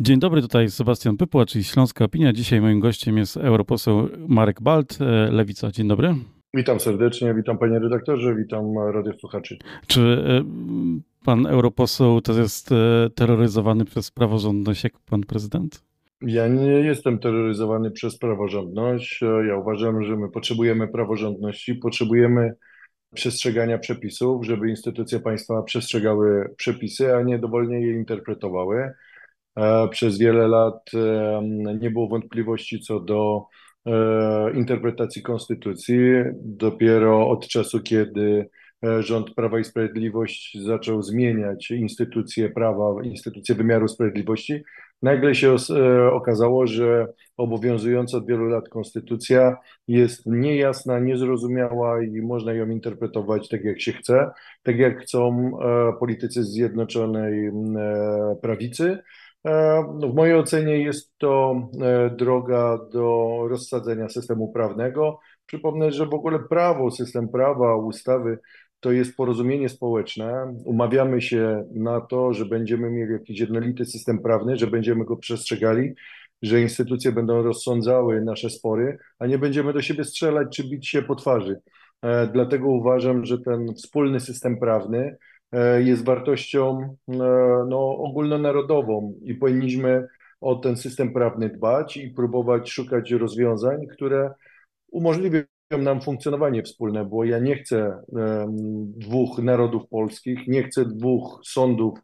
Dzień dobry, tutaj Sebastian Pypła, czyli Śląska Opinia. Dzisiaj moim gościem jest europoseł Marek Balt, e, Lewica. Dzień dobry. Witam serdecznie, witam panie redaktorze, witam radiosłuchaczy. Czy e, pan europoseł to jest e, terroryzowany przez praworządność jak pan prezydent? Ja nie jestem terroryzowany przez praworządność. Ja uważam, że my potrzebujemy praworządności, potrzebujemy przestrzegania przepisów, żeby instytucje państwa przestrzegały przepisy, a nie dowolnie je interpretowały. E, przez wiele lat e, nie było wątpliwości co do e, interpretacji konstytucji. Dopiero od czasu, kiedy rząd Prawa i Sprawiedliwości zaczął zmieniać instytucje prawa, instytucje wymiaru sprawiedliwości, nagle się okazało, że obowiązująca od wielu lat konstytucja jest niejasna, niezrozumiała i można ją interpretować tak, jak się chce, tak jak chcą politycy Zjednoczonej Prawicy. E, w mojej ocenie jest to e, droga do rozsadzenia systemu prawnego. Przypomnę, że w ogóle prawo, system prawa, ustawy to jest porozumienie społeczne. Umawiamy się na to, że będziemy mieli jakiś jednolity system prawny, że będziemy go przestrzegali, że instytucje będą rozsądzały nasze spory, a nie będziemy do siebie strzelać czy bić się po twarzy. E, dlatego uważam, że ten wspólny system prawny jest wartością e, no, ogólnonarodową i powinniśmy o ten system prawny dbać i próbować szukać rozwiązań, które umożliwią nam funkcjonowanie wspólne, bo ja nie chcę e, dwóch narodów polskich, nie chcę dwóch sądów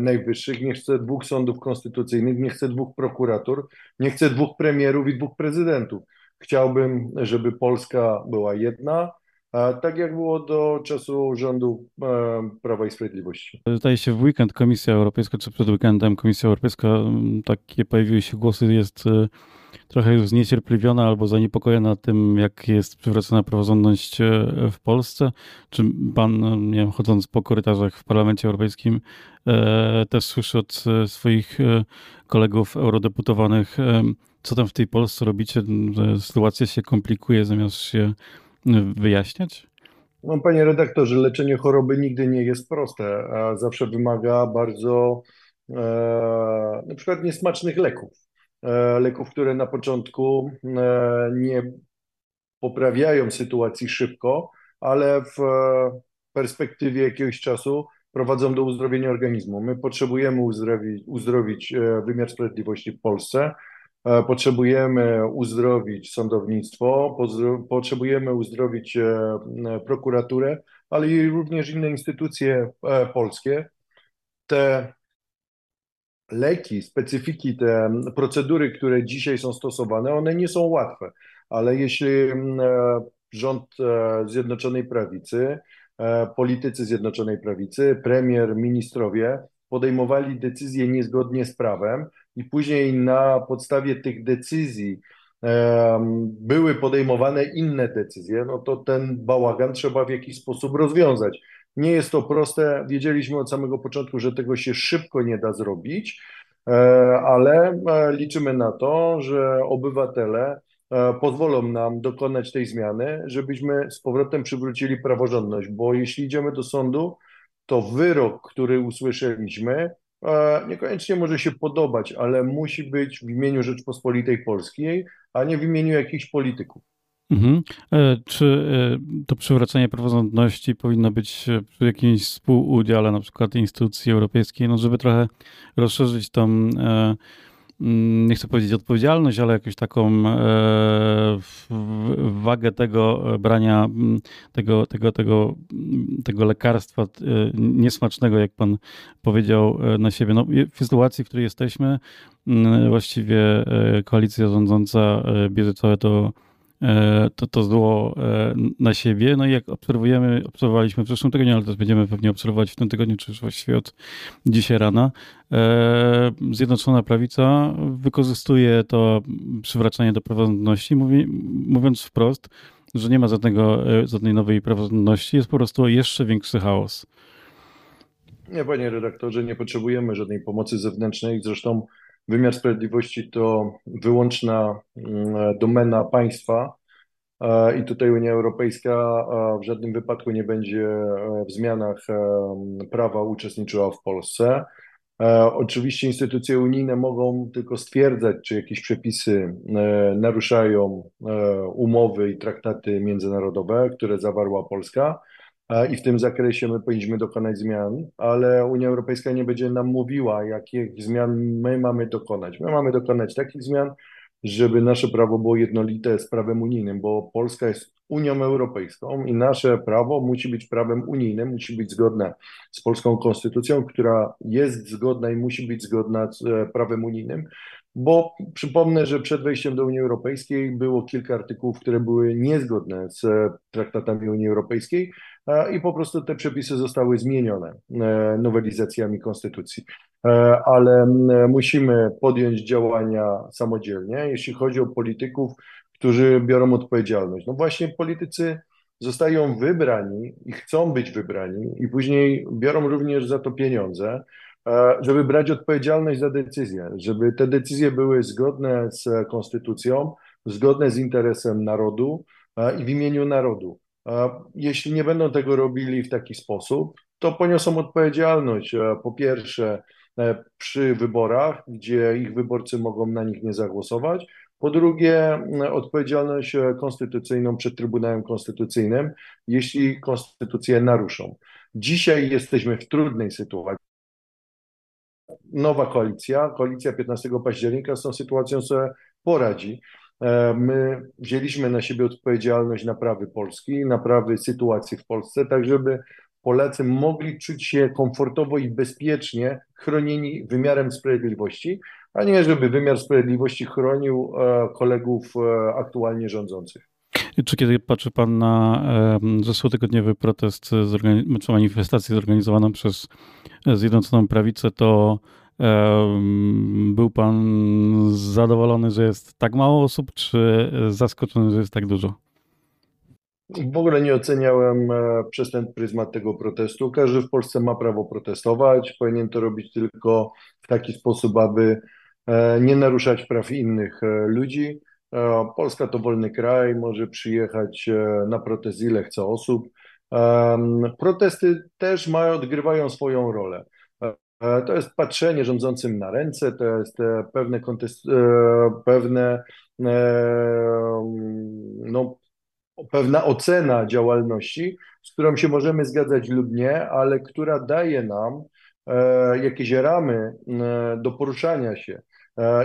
najwyższych, nie chcę dwóch sądów konstytucyjnych, nie chcę dwóch prokuratur, nie chcę dwóch premierów i dwóch prezydentów. Chciałbym, żeby Polska była jedna, tak jak było do czasu rządu e, Prawa i Sprawiedliwości. Zdaje się w weekend Komisja Europejska, czy przed weekendem Komisja Europejska, takie pojawiły się głosy, jest e, trochę już zniecierpliwiona albo zaniepokojona tym, jak jest przywracana praworządność e, w Polsce. Czy pan, nie wiem, chodząc po korytarzach w Parlamencie Europejskim, też słyszy od swoich kolegów eurodeputowanych, co tam w tej Polsce robicie, że sytuacja się komplikuje zamiast się wyjaśniać? No, panie redaktorze, leczenie choroby nigdy nie jest proste, a zawsze wymaga bardzo e, na przykład niesmacznych leków. E, leków, które na początku e, nie poprawiają sytuacji szybko, ale w perspektywie jakiegoś czasu prowadzą do uzdrowienia organizmu. My potrzebujemy uzdrowić, uzdrowić e, wymiar sprawiedliwości w Polsce. E, potrzebujemy uzdrowić sądownictwo, potrzebujemy uzdrowić e, prokuraturę, ale i również inne instytucje e, polskie. Te leki, specyfiki, te procedury, które dzisiaj są stosowane, one nie są łatwe, ale jeśli rząd Zjednoczonej Prawicy, politycy Zjednoczonej Prawicy, premier, ministrowie podejmowali decyzje niezgodnie z prawem i później na podstawie tych decyzji były podejmowane inne decyzje, no to ten bałagan trzeba w jakiś sposób rozwiązać. Nie jest to proste. Wiedzieliśmy od samego początku, że tego się szybko nie da zrobić, e, ale e, liczymy na to, że obywatele e, pozwolą nam dokonać tej zmiany, żebyśmy z powrotem przywrócili praworządność, bo jeśli idziemy do sądu, to wyrok, który usłyszeliśmy, niekoniecznie może się podobać, ale musi być w imieniu Rzeczpospolitej Polskiej, a nie w imieniu jakichś polityków. Mhm. E, czy e, to przywracanie praworządności powinno być przy jakimś współudziale, na przykład instytucji europejskiej, no żeby trochę rozszerzyć tą nie chcę powiedzieć odpowiedzialność, ale jakąś taką e, wagę tego e, brania mm, tego, tego, tego, mm, tego lekarstwa e, niesmacznego, jak pan powiedział, na siebie. No, w sytuacji, w której jesteśmy, właściwie koalicja rządząca bierze całe to to, to zło e, na siebie. No i jak obserwujemy, obserwowaliśmy w zeszłym tygodniu, ale też będziemy pewnie obserwować w tym tygodniu, czy właściwie od dzisiaj rana, e, Zjednoczona Prawica wykorzystuje to przywracanie do praworządności, mówi, mówiąc wprost, że nie ma żadnego, żadnej nowej praworządności, jest po prostu jeszcze większy chaos. Nie, panie redaktorze, nie potrzebujemy żadnej pomocy zewnętrznej. Zresztą Wymiar sprawiedliwości to wyłączna mm, domena państwa e, i tutaj Unia Europejska e, w żadnym wypadku nie będzie e, w zmianach prawa uczestniczyła w Polsce. Oczywiście instytucje unijne mogą tylko stwierdzać, czy jakieś przepisy naruszają umowy i traktaty międzynarodowe, które zawarła Polska i w tym zakresie my powinniśmy dokonać zmian, ale Unia Europejska nie będzie nam mówiła, jakich zmian my mamy dokonać. My mamy dokonać takich zmian, żeby nasze prawo było jednolite z prawem unijnym, bo Polska jest Unią Europejską i nasze prawo musi być prawem unijnym, musi być zgodne z polską konstytucją, która jest zgodna i musi być zgodna z e, prawem unijnym, bo przypomnę, że przed wejściem do Unii Europejskiej było kilka artykułów, które były niezgodne z e, traktatami Unii Europejskiej i po prostu te przepisy zostały zmienione e, nowelizacjami konstytucji. E, ale musimy podjąć działania samodzielnie, jeśli chodzi o polityków, którzy biorą odpowiedzialność. No właśnie politycy zostają wybrani i chcą być wybrani i później biorą również za to pieniądze, e, żeby brać odpowiedzialność za decyzje, żeby te decyzje były zgodne z konstytucją, zgodne z interesem narodu i w imieniu narodu. Jeśli nie będą tego robili w taki sposób, to poniosą odpowiedzialność. Po pierwsze, e, przy wyborach, gdzie ich wyborcy mogą na nich nie zagłosować. Po drugie, odpowiedzialność konstytucyjną przed Trybunałem Konstytucyjnym, jeśli konstytucję naruszą. Dzisiaj jesteśmy w trudnej sytuacji. Nowa koalicja, koalicja 15 października z tą sytuacją sobie poradzi. E, my wzięliśmy na siebie odpowiedzialność naprawy Polski, naprawy sytuacji w Polsce, tak żeby Polacy mogli czuć się komfortowo i bezpiecznie chronieni wymiarem sprawiedliwości, a nie żeby wymiar sprawiedliwości chronił e, kolegów e, aktualnie rządzących. Czy kiedy patrzy Pan na zeszłotygodniowy protest, czy manifestację zorganizowaną przez Zjednoczoną Prawicę, to był pan zadowolony, że jest tak mało osób, czy zaskoczony, że jest tak dużo? W ogóle nie oceniałem e, przez ten pryzmat tego protestu. Każdy w Polsce ma prawo protestować, powinien to robić tylko w taki sposób, aby e, nie naruszać praw innych e, ludzi. Polska to wolny kraj, może przyjechać na protest ile chce osób. Protesty też mają, odgrywają swoją rolę. E, to jest patrzenie rządzącym na ręce, to jest e, pewne, kontest, e, pewne no, pewna ocena działalności, z którą się możemy zgadzać lub nie, ale która daje nam jakieś ramy do poruszania się.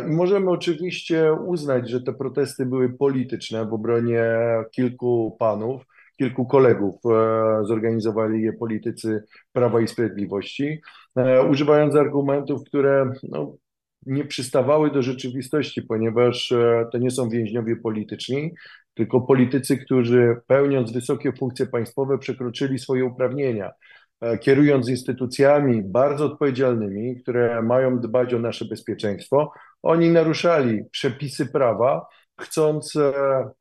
I możemy oczywiście uznać, że te protesty były polityczne w obronie kilku panów, kilku kolegów zorganizowali je politycy Prawa i Sprawiedliwości. E, używając argumentów, które no, nie przystawały do rzeczywistości, ponieważ e, to nie są więźniowie polityczni, tylko politycy, którzy pełniąc wysokie funkcje państwowe przekroczyli swoje uprawnienia, e, kierując instytucjami bardzo odpowiedzialnymi, które mają dbać o nasze bezpieczeństwo, oni naruszali przepisy prawa, chcąc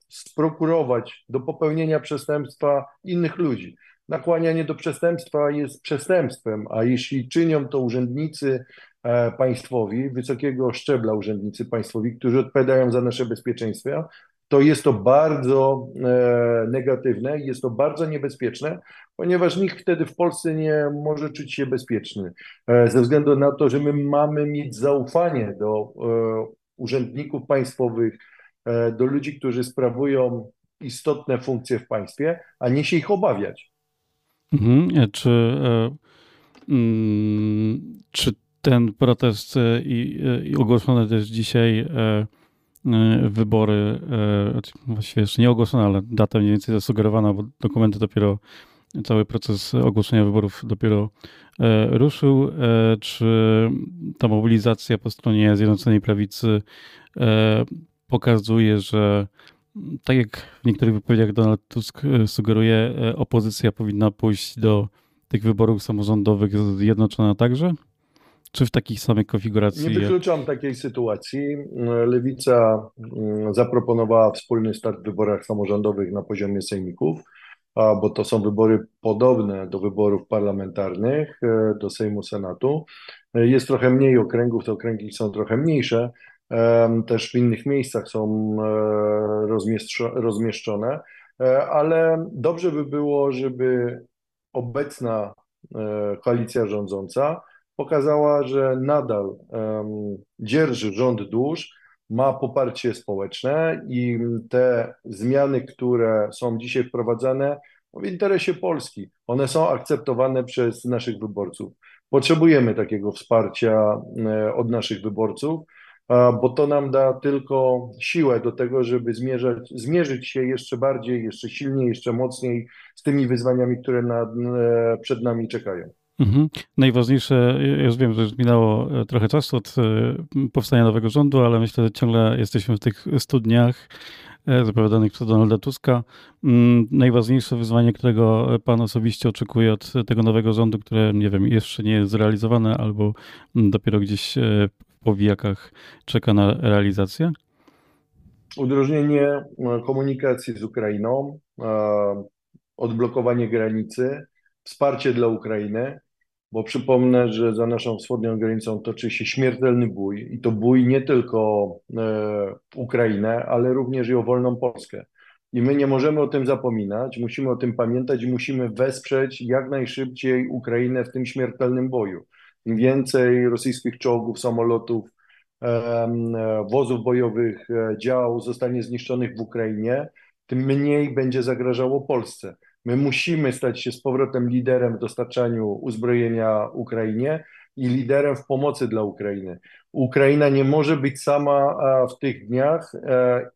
sprokurować do popełnienia przestępstwa innych ludzi. Nakłanianie do przestępstwa jest przestępstwem, a jeśli czynią to urzędnicy e, państwowi, wysokiego szczebla urzędnicy państwowi, którzy odpowiadają za nasze bezpieczeństwo, to jest to bardzo e, negatywne jest to bardzo niebezpieczne, ponieważ nikt wtedy w Polsce nie może czuć się bezpieczny, e, ze względu na to, że my mamy mieć zaufanie do urzędników państwowych, do ludzi, którzy sprawują istotne funkcje w państwie, a nie się ich obawiać. Mhm. E, czy, e, mm, czy ten protest e, i, i ogłoszone też dzisiaj wybory, znaczy właściwie jeszcze nie ogłoszone, ale data mniej więcej zasugerowana, bo dokumenty dopiero, cały proces ogłoszenia wyborów dopiero ruszył. Czy ta mobilizacja po stronie Zjednoczonej Prawicy pokazuje, że tak jak w niektórych wypowiedziach Donald Tusk e, sugeruje, e, opozycja powinna pójść do tych wyborów samorządowych zjednoczona także? Czy w takich samych konfiguracji? Nie wykluczam takiej sytuacji. Lewica mm, zaproponowała wspólny start w wyborach samorządowych na poziomie sejmików, bo to są wybory podobne do wyborów parlamentarnych, e, do Sejmu, Senatu. Jest trochę mniej okręgów, te okręgi są trochę mniejsze, też w innych miejscach są e, rozmieszczone, e, ale dobrze by było, żeby obecna e, koalicja rządząca pokazała, że nadal dzierży rząd dusz, ma poparcie społeczne i te zmiany, które są dzisiaj wprowadzane w interesie Polski, one są akceptowane przez naszych wyborców. Potrzebujemy takiego wsparcia od naszych wyborców, bo to nam da tylko siłę do tego, żeby zmierzać, zmierzyć się jeszcze bardziej, jeszcze silniej, jeszcze mocniej z tymi wyzwaniami, które nad, e, przed nami czekają. Mhm. Najważniejsze, ja już wiem, że już minęło e, trochę czasu od powstania nowego rządu, ale myślę, że ciągle jesteśmy w tych studniach zapowiadanych przez Donalda Tuska. Mm, najważniejsze wyzwanie, którego pan osobiście oczekuje od tego nowego rządu, które nie wiem, jeszcze nie jest zrealizowane albo dopiero gdzieś e, powijakach czeka na realizację? Udrożnienie e, komunikacji z Ukrainą, e, odblokowanie granicy, wsparcie dla Ukrainy, bo przypomnę, że za naszą wschodnią granicą toczy się śmiertelny bój i to bój nie tylko e, Ukrainę, ale również i o wolną Polskę. I my nie możemy o tym zapominać, musimy o tym pamiętać i musimy wesprzeć jak najszybciej Ukrainę w tym śmiertelnym boju. Im więcej rosyjskich czołgów, samolotów, wozów bojowych, e, dział zostanie zniszczonych w Ukrainie, tym mniej będzie zagrażało Polsce. My musimy stać się z powrotem liderem w dostarczaniu uzbrojenia Ukrainie i liderem w pomocy dla Ukrainy. Ukraina nie może być sama w tych dniach e,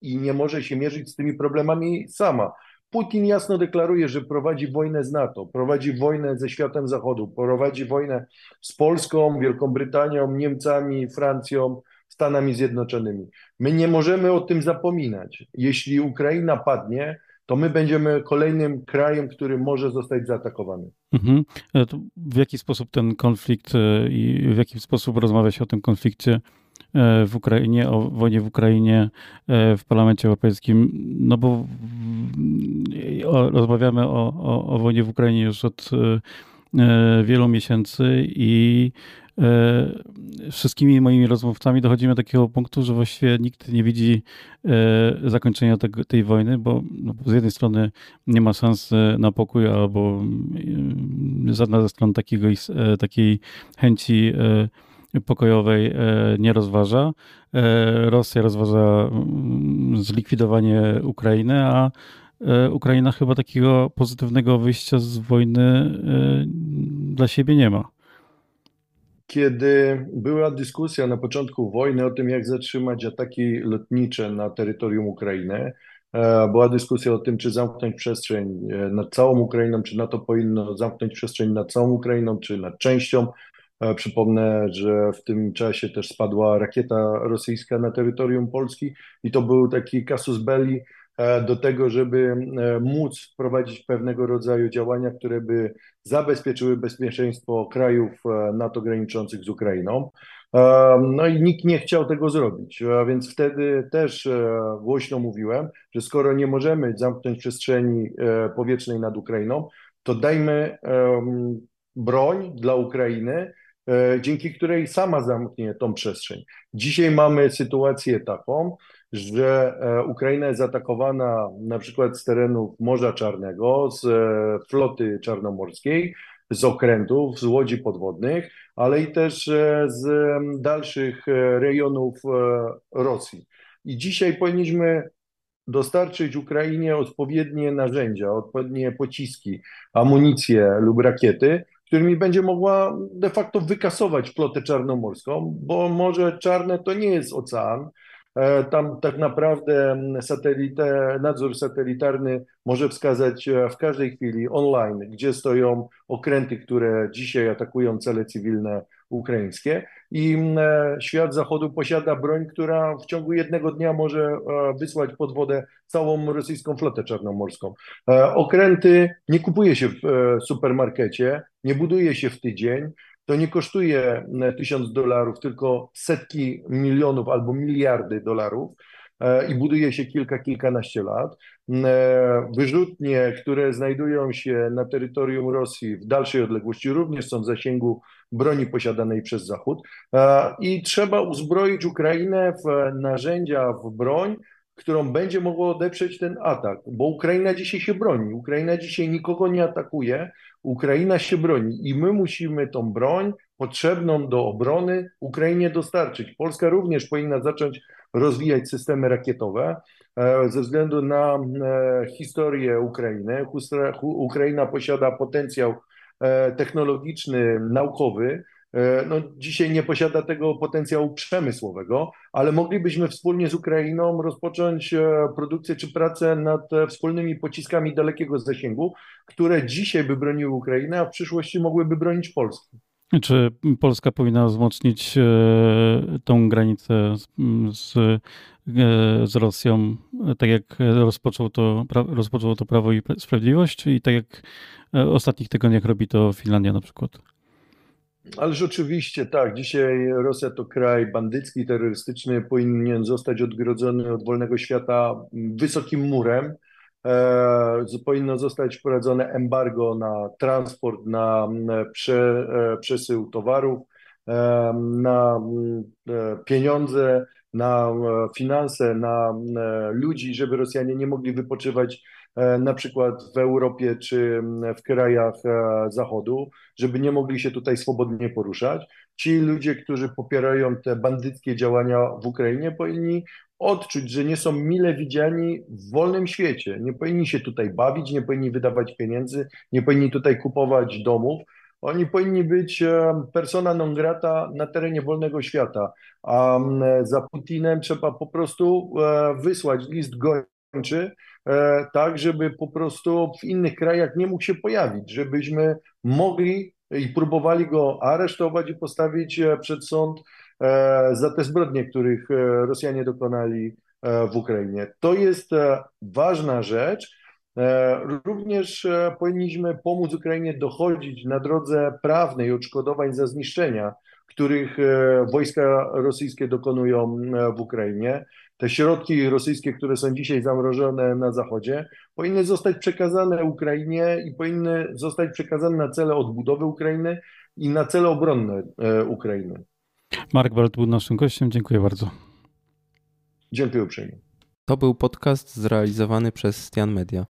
i nie może się mierzyć z tymi problemami sama. Putin jasno deklaruje, że prowadzi wojnę z NATO, prowadzi wojnę ze światem zachodu, prowadzi wojnę z Polską, Wielką Brytanią, Niemcami, Francją, Stanami Zjednoczonymi. My nie możemy o tym zapominać. Jeśli Ukraina padnie, to my będziemy kolejnym krajem, który może zostać zaatakowany. Mhm. E, w jaki sposób ten konflikt e, i w jaki sposób rozmawia się o tym konflikcie e, w Ukrainie, o wojnie w Ukrainie w Parlamencie Europejskim? No bo rozmawiamy o, o, o wojnie w Ukrainie już od wielu miesięcy i E, wszystkimi moimi rozmówcami dochodzimy do takiego punktu, że właściwie nikt nie widzi e, zakończenia tej wojny, bo no, z jednej strony nie ma szans na pokój, albo e, żadna ze stron takiego, takiej chęci pokojowej nie rozważa. Rosja rozważa mm, zlikwidowanie Ukrainy, a Ukraina chyba takiego pozytywnego wyjścia z wojny dla siebie nie ma kiedy była dyskusja na początku wojny o tym, jak zatrzymać ataki lotnicze na terytorium Ukrainy, e, była dyskusja o tym, czy zamknąć przestrzeń e, nad całą Ukrainą, czy NATO powinno zamknąć przestrzeń nad całą Ukrainą, czy nad częścią. E, przypomnę, że w tym czasie też spadła rakieta rosyjska na terytorium Polski i to był taki casus belli E, do tego, żeby e, móc wprowadzić pewnego rodzaju działania, które by zabezpieczyły bezpieczeństwo krajów e, NATO graniczących z Ukrainą. No i nikt nie chciał tego zrobić, a więc wtedy też głośno mówiłem, że skoro nie możemy zamknąć przestrzeni powietrznej nad Ukrainą, to dajmy broń dla Ukrainy, dzięki której sama zamknie tą przestrzeń. Dzisiaj mamy sytuację taką, że e, Ukraina jest atakowana na przykład z terenów Morza Czarnego, z e, floty czarnomorskiej, z okrętów, z łodzi podwodnych, ale i też e, z dalszych rejonów Rosji. I dzisiaj powinniśmy dostarczyć Ukrainie odpowiednie narzędzia, odpowiednie pociski, amunicję lub rakiety, którymi będzie mogła de facto wykasować flotę czarnomorską, bo Morze Czarne to nie jest ocean, tam tak naprawdę satelite, nadzór satelitarny może wskazać e, w każdej chwili online, gdzie stoją okręty, które dzisiaj atakują cele cywilne ukraińskie. I e, świat zachodu posiada broń, która w ciągu jednego dnia może wysłać pod wodę całą rosyjską flotę czarnomorską. Okręty nie kupuje się w supermarkecie, nie buduje się w tydzień to nie kosztuje e, tysiąc dolarów, tylko setki milionów albo miliardy dolarów e, i buduje się kilka, kilkanaście lat. E, wyrzutnie, które znajdują się na terytorium Rosji w dalszej odległości, również są w zasięgu broni posiadanej przez Zachód. I trzeba uzbroić Ukrainę w narzędzia, w broń, którą będzie mogło odeprzeć ten atak, bo Ukraina dzisiaj się broni. Ukraina dzisiaj nikogo nie atakuje. Ukraina się broni i my musimy tą broń potrzebną do obrony Ukrainie dostarczyć. Polska również powinna zacząć rozwijać systemy rakietowe e, ze względu na e, historię Ukrainy. Ukraina posiada potencjał e, technologiczny, naukowy, no, dzisiaj nie posiada tego potencjału przemysłowego, ale moglibyśmy wspólnie z Ukrainą rozpocząć e, produkcję czy pracę nad e, wspólnymi pociskami dalekiego zasięgu, które dzisiaj by broniły Ukrainę, a w przyszłości mogłyby bronić Polski. Czy Polska powinna wzmocnić tą granicę z, z Rosją, tak jak rozpoczął to, rozpoczęło to Prawo i Sprawiedliwość i tak jak w ostatnich tygodniach robi to Finlandia na przykład? Ależ oczywiście tak. Dzisiaj Rosja to kraj bandycki, terrorystyczny, powinien zostać odgrodzony od wolnego świata wysokim murem. E, powinno zostać wprowadzone embargo na transport, na prze, e, przesył towarów, e, na e, pieniądze, na e, finanse, na ludzi, żeby Rosjanie nie mogli wypoczywać na przykład w Europie czy w krajach e, Zachodu, żeby nie mogli się tutaj swobodnie poruszać. Ci ludzie, którzy popierają te bandyckie działania w Ukrainie, powinni odczuć, że nie są mile widziani w wolnym świecie. Nie powinni się tutaj bawić, nie powinni wydawać pieniędzy, nie powinni tutaj kupować domów. Oni powinni być e, persona non grata na terenie wolnego świata. A za Putinem trzeba po prostu wysłać list gończy, E, tak, żeby po prostu w innych krajach nie mógł się pojawić, żebyśmy mogli i próbowali go aresztować i postawić e, przed sąd e, za te zbrodnie, których Rosjanie dokonali w Ukrainie. To jest ważna rzecz. Również powinniśmy pomóc Ukrainie dochodzić na drodze prawnej odszkodowań za zniszczenia, których wojska rosyjskie dokonują w Ukrainie te środki rosyjskie, które są dzisiaj zamrożone na Zachodzie, powinny zostać przekazane Ukrainie i powinny zostać przekazane na cele odbudowy Ukrainy i na cele obronne e, Ukrainy. Mark Wald był naszym gościem. Dziękuję bardzo. Dziękuję uprzejmie. To był podcast zrealizowany przez Stian Media.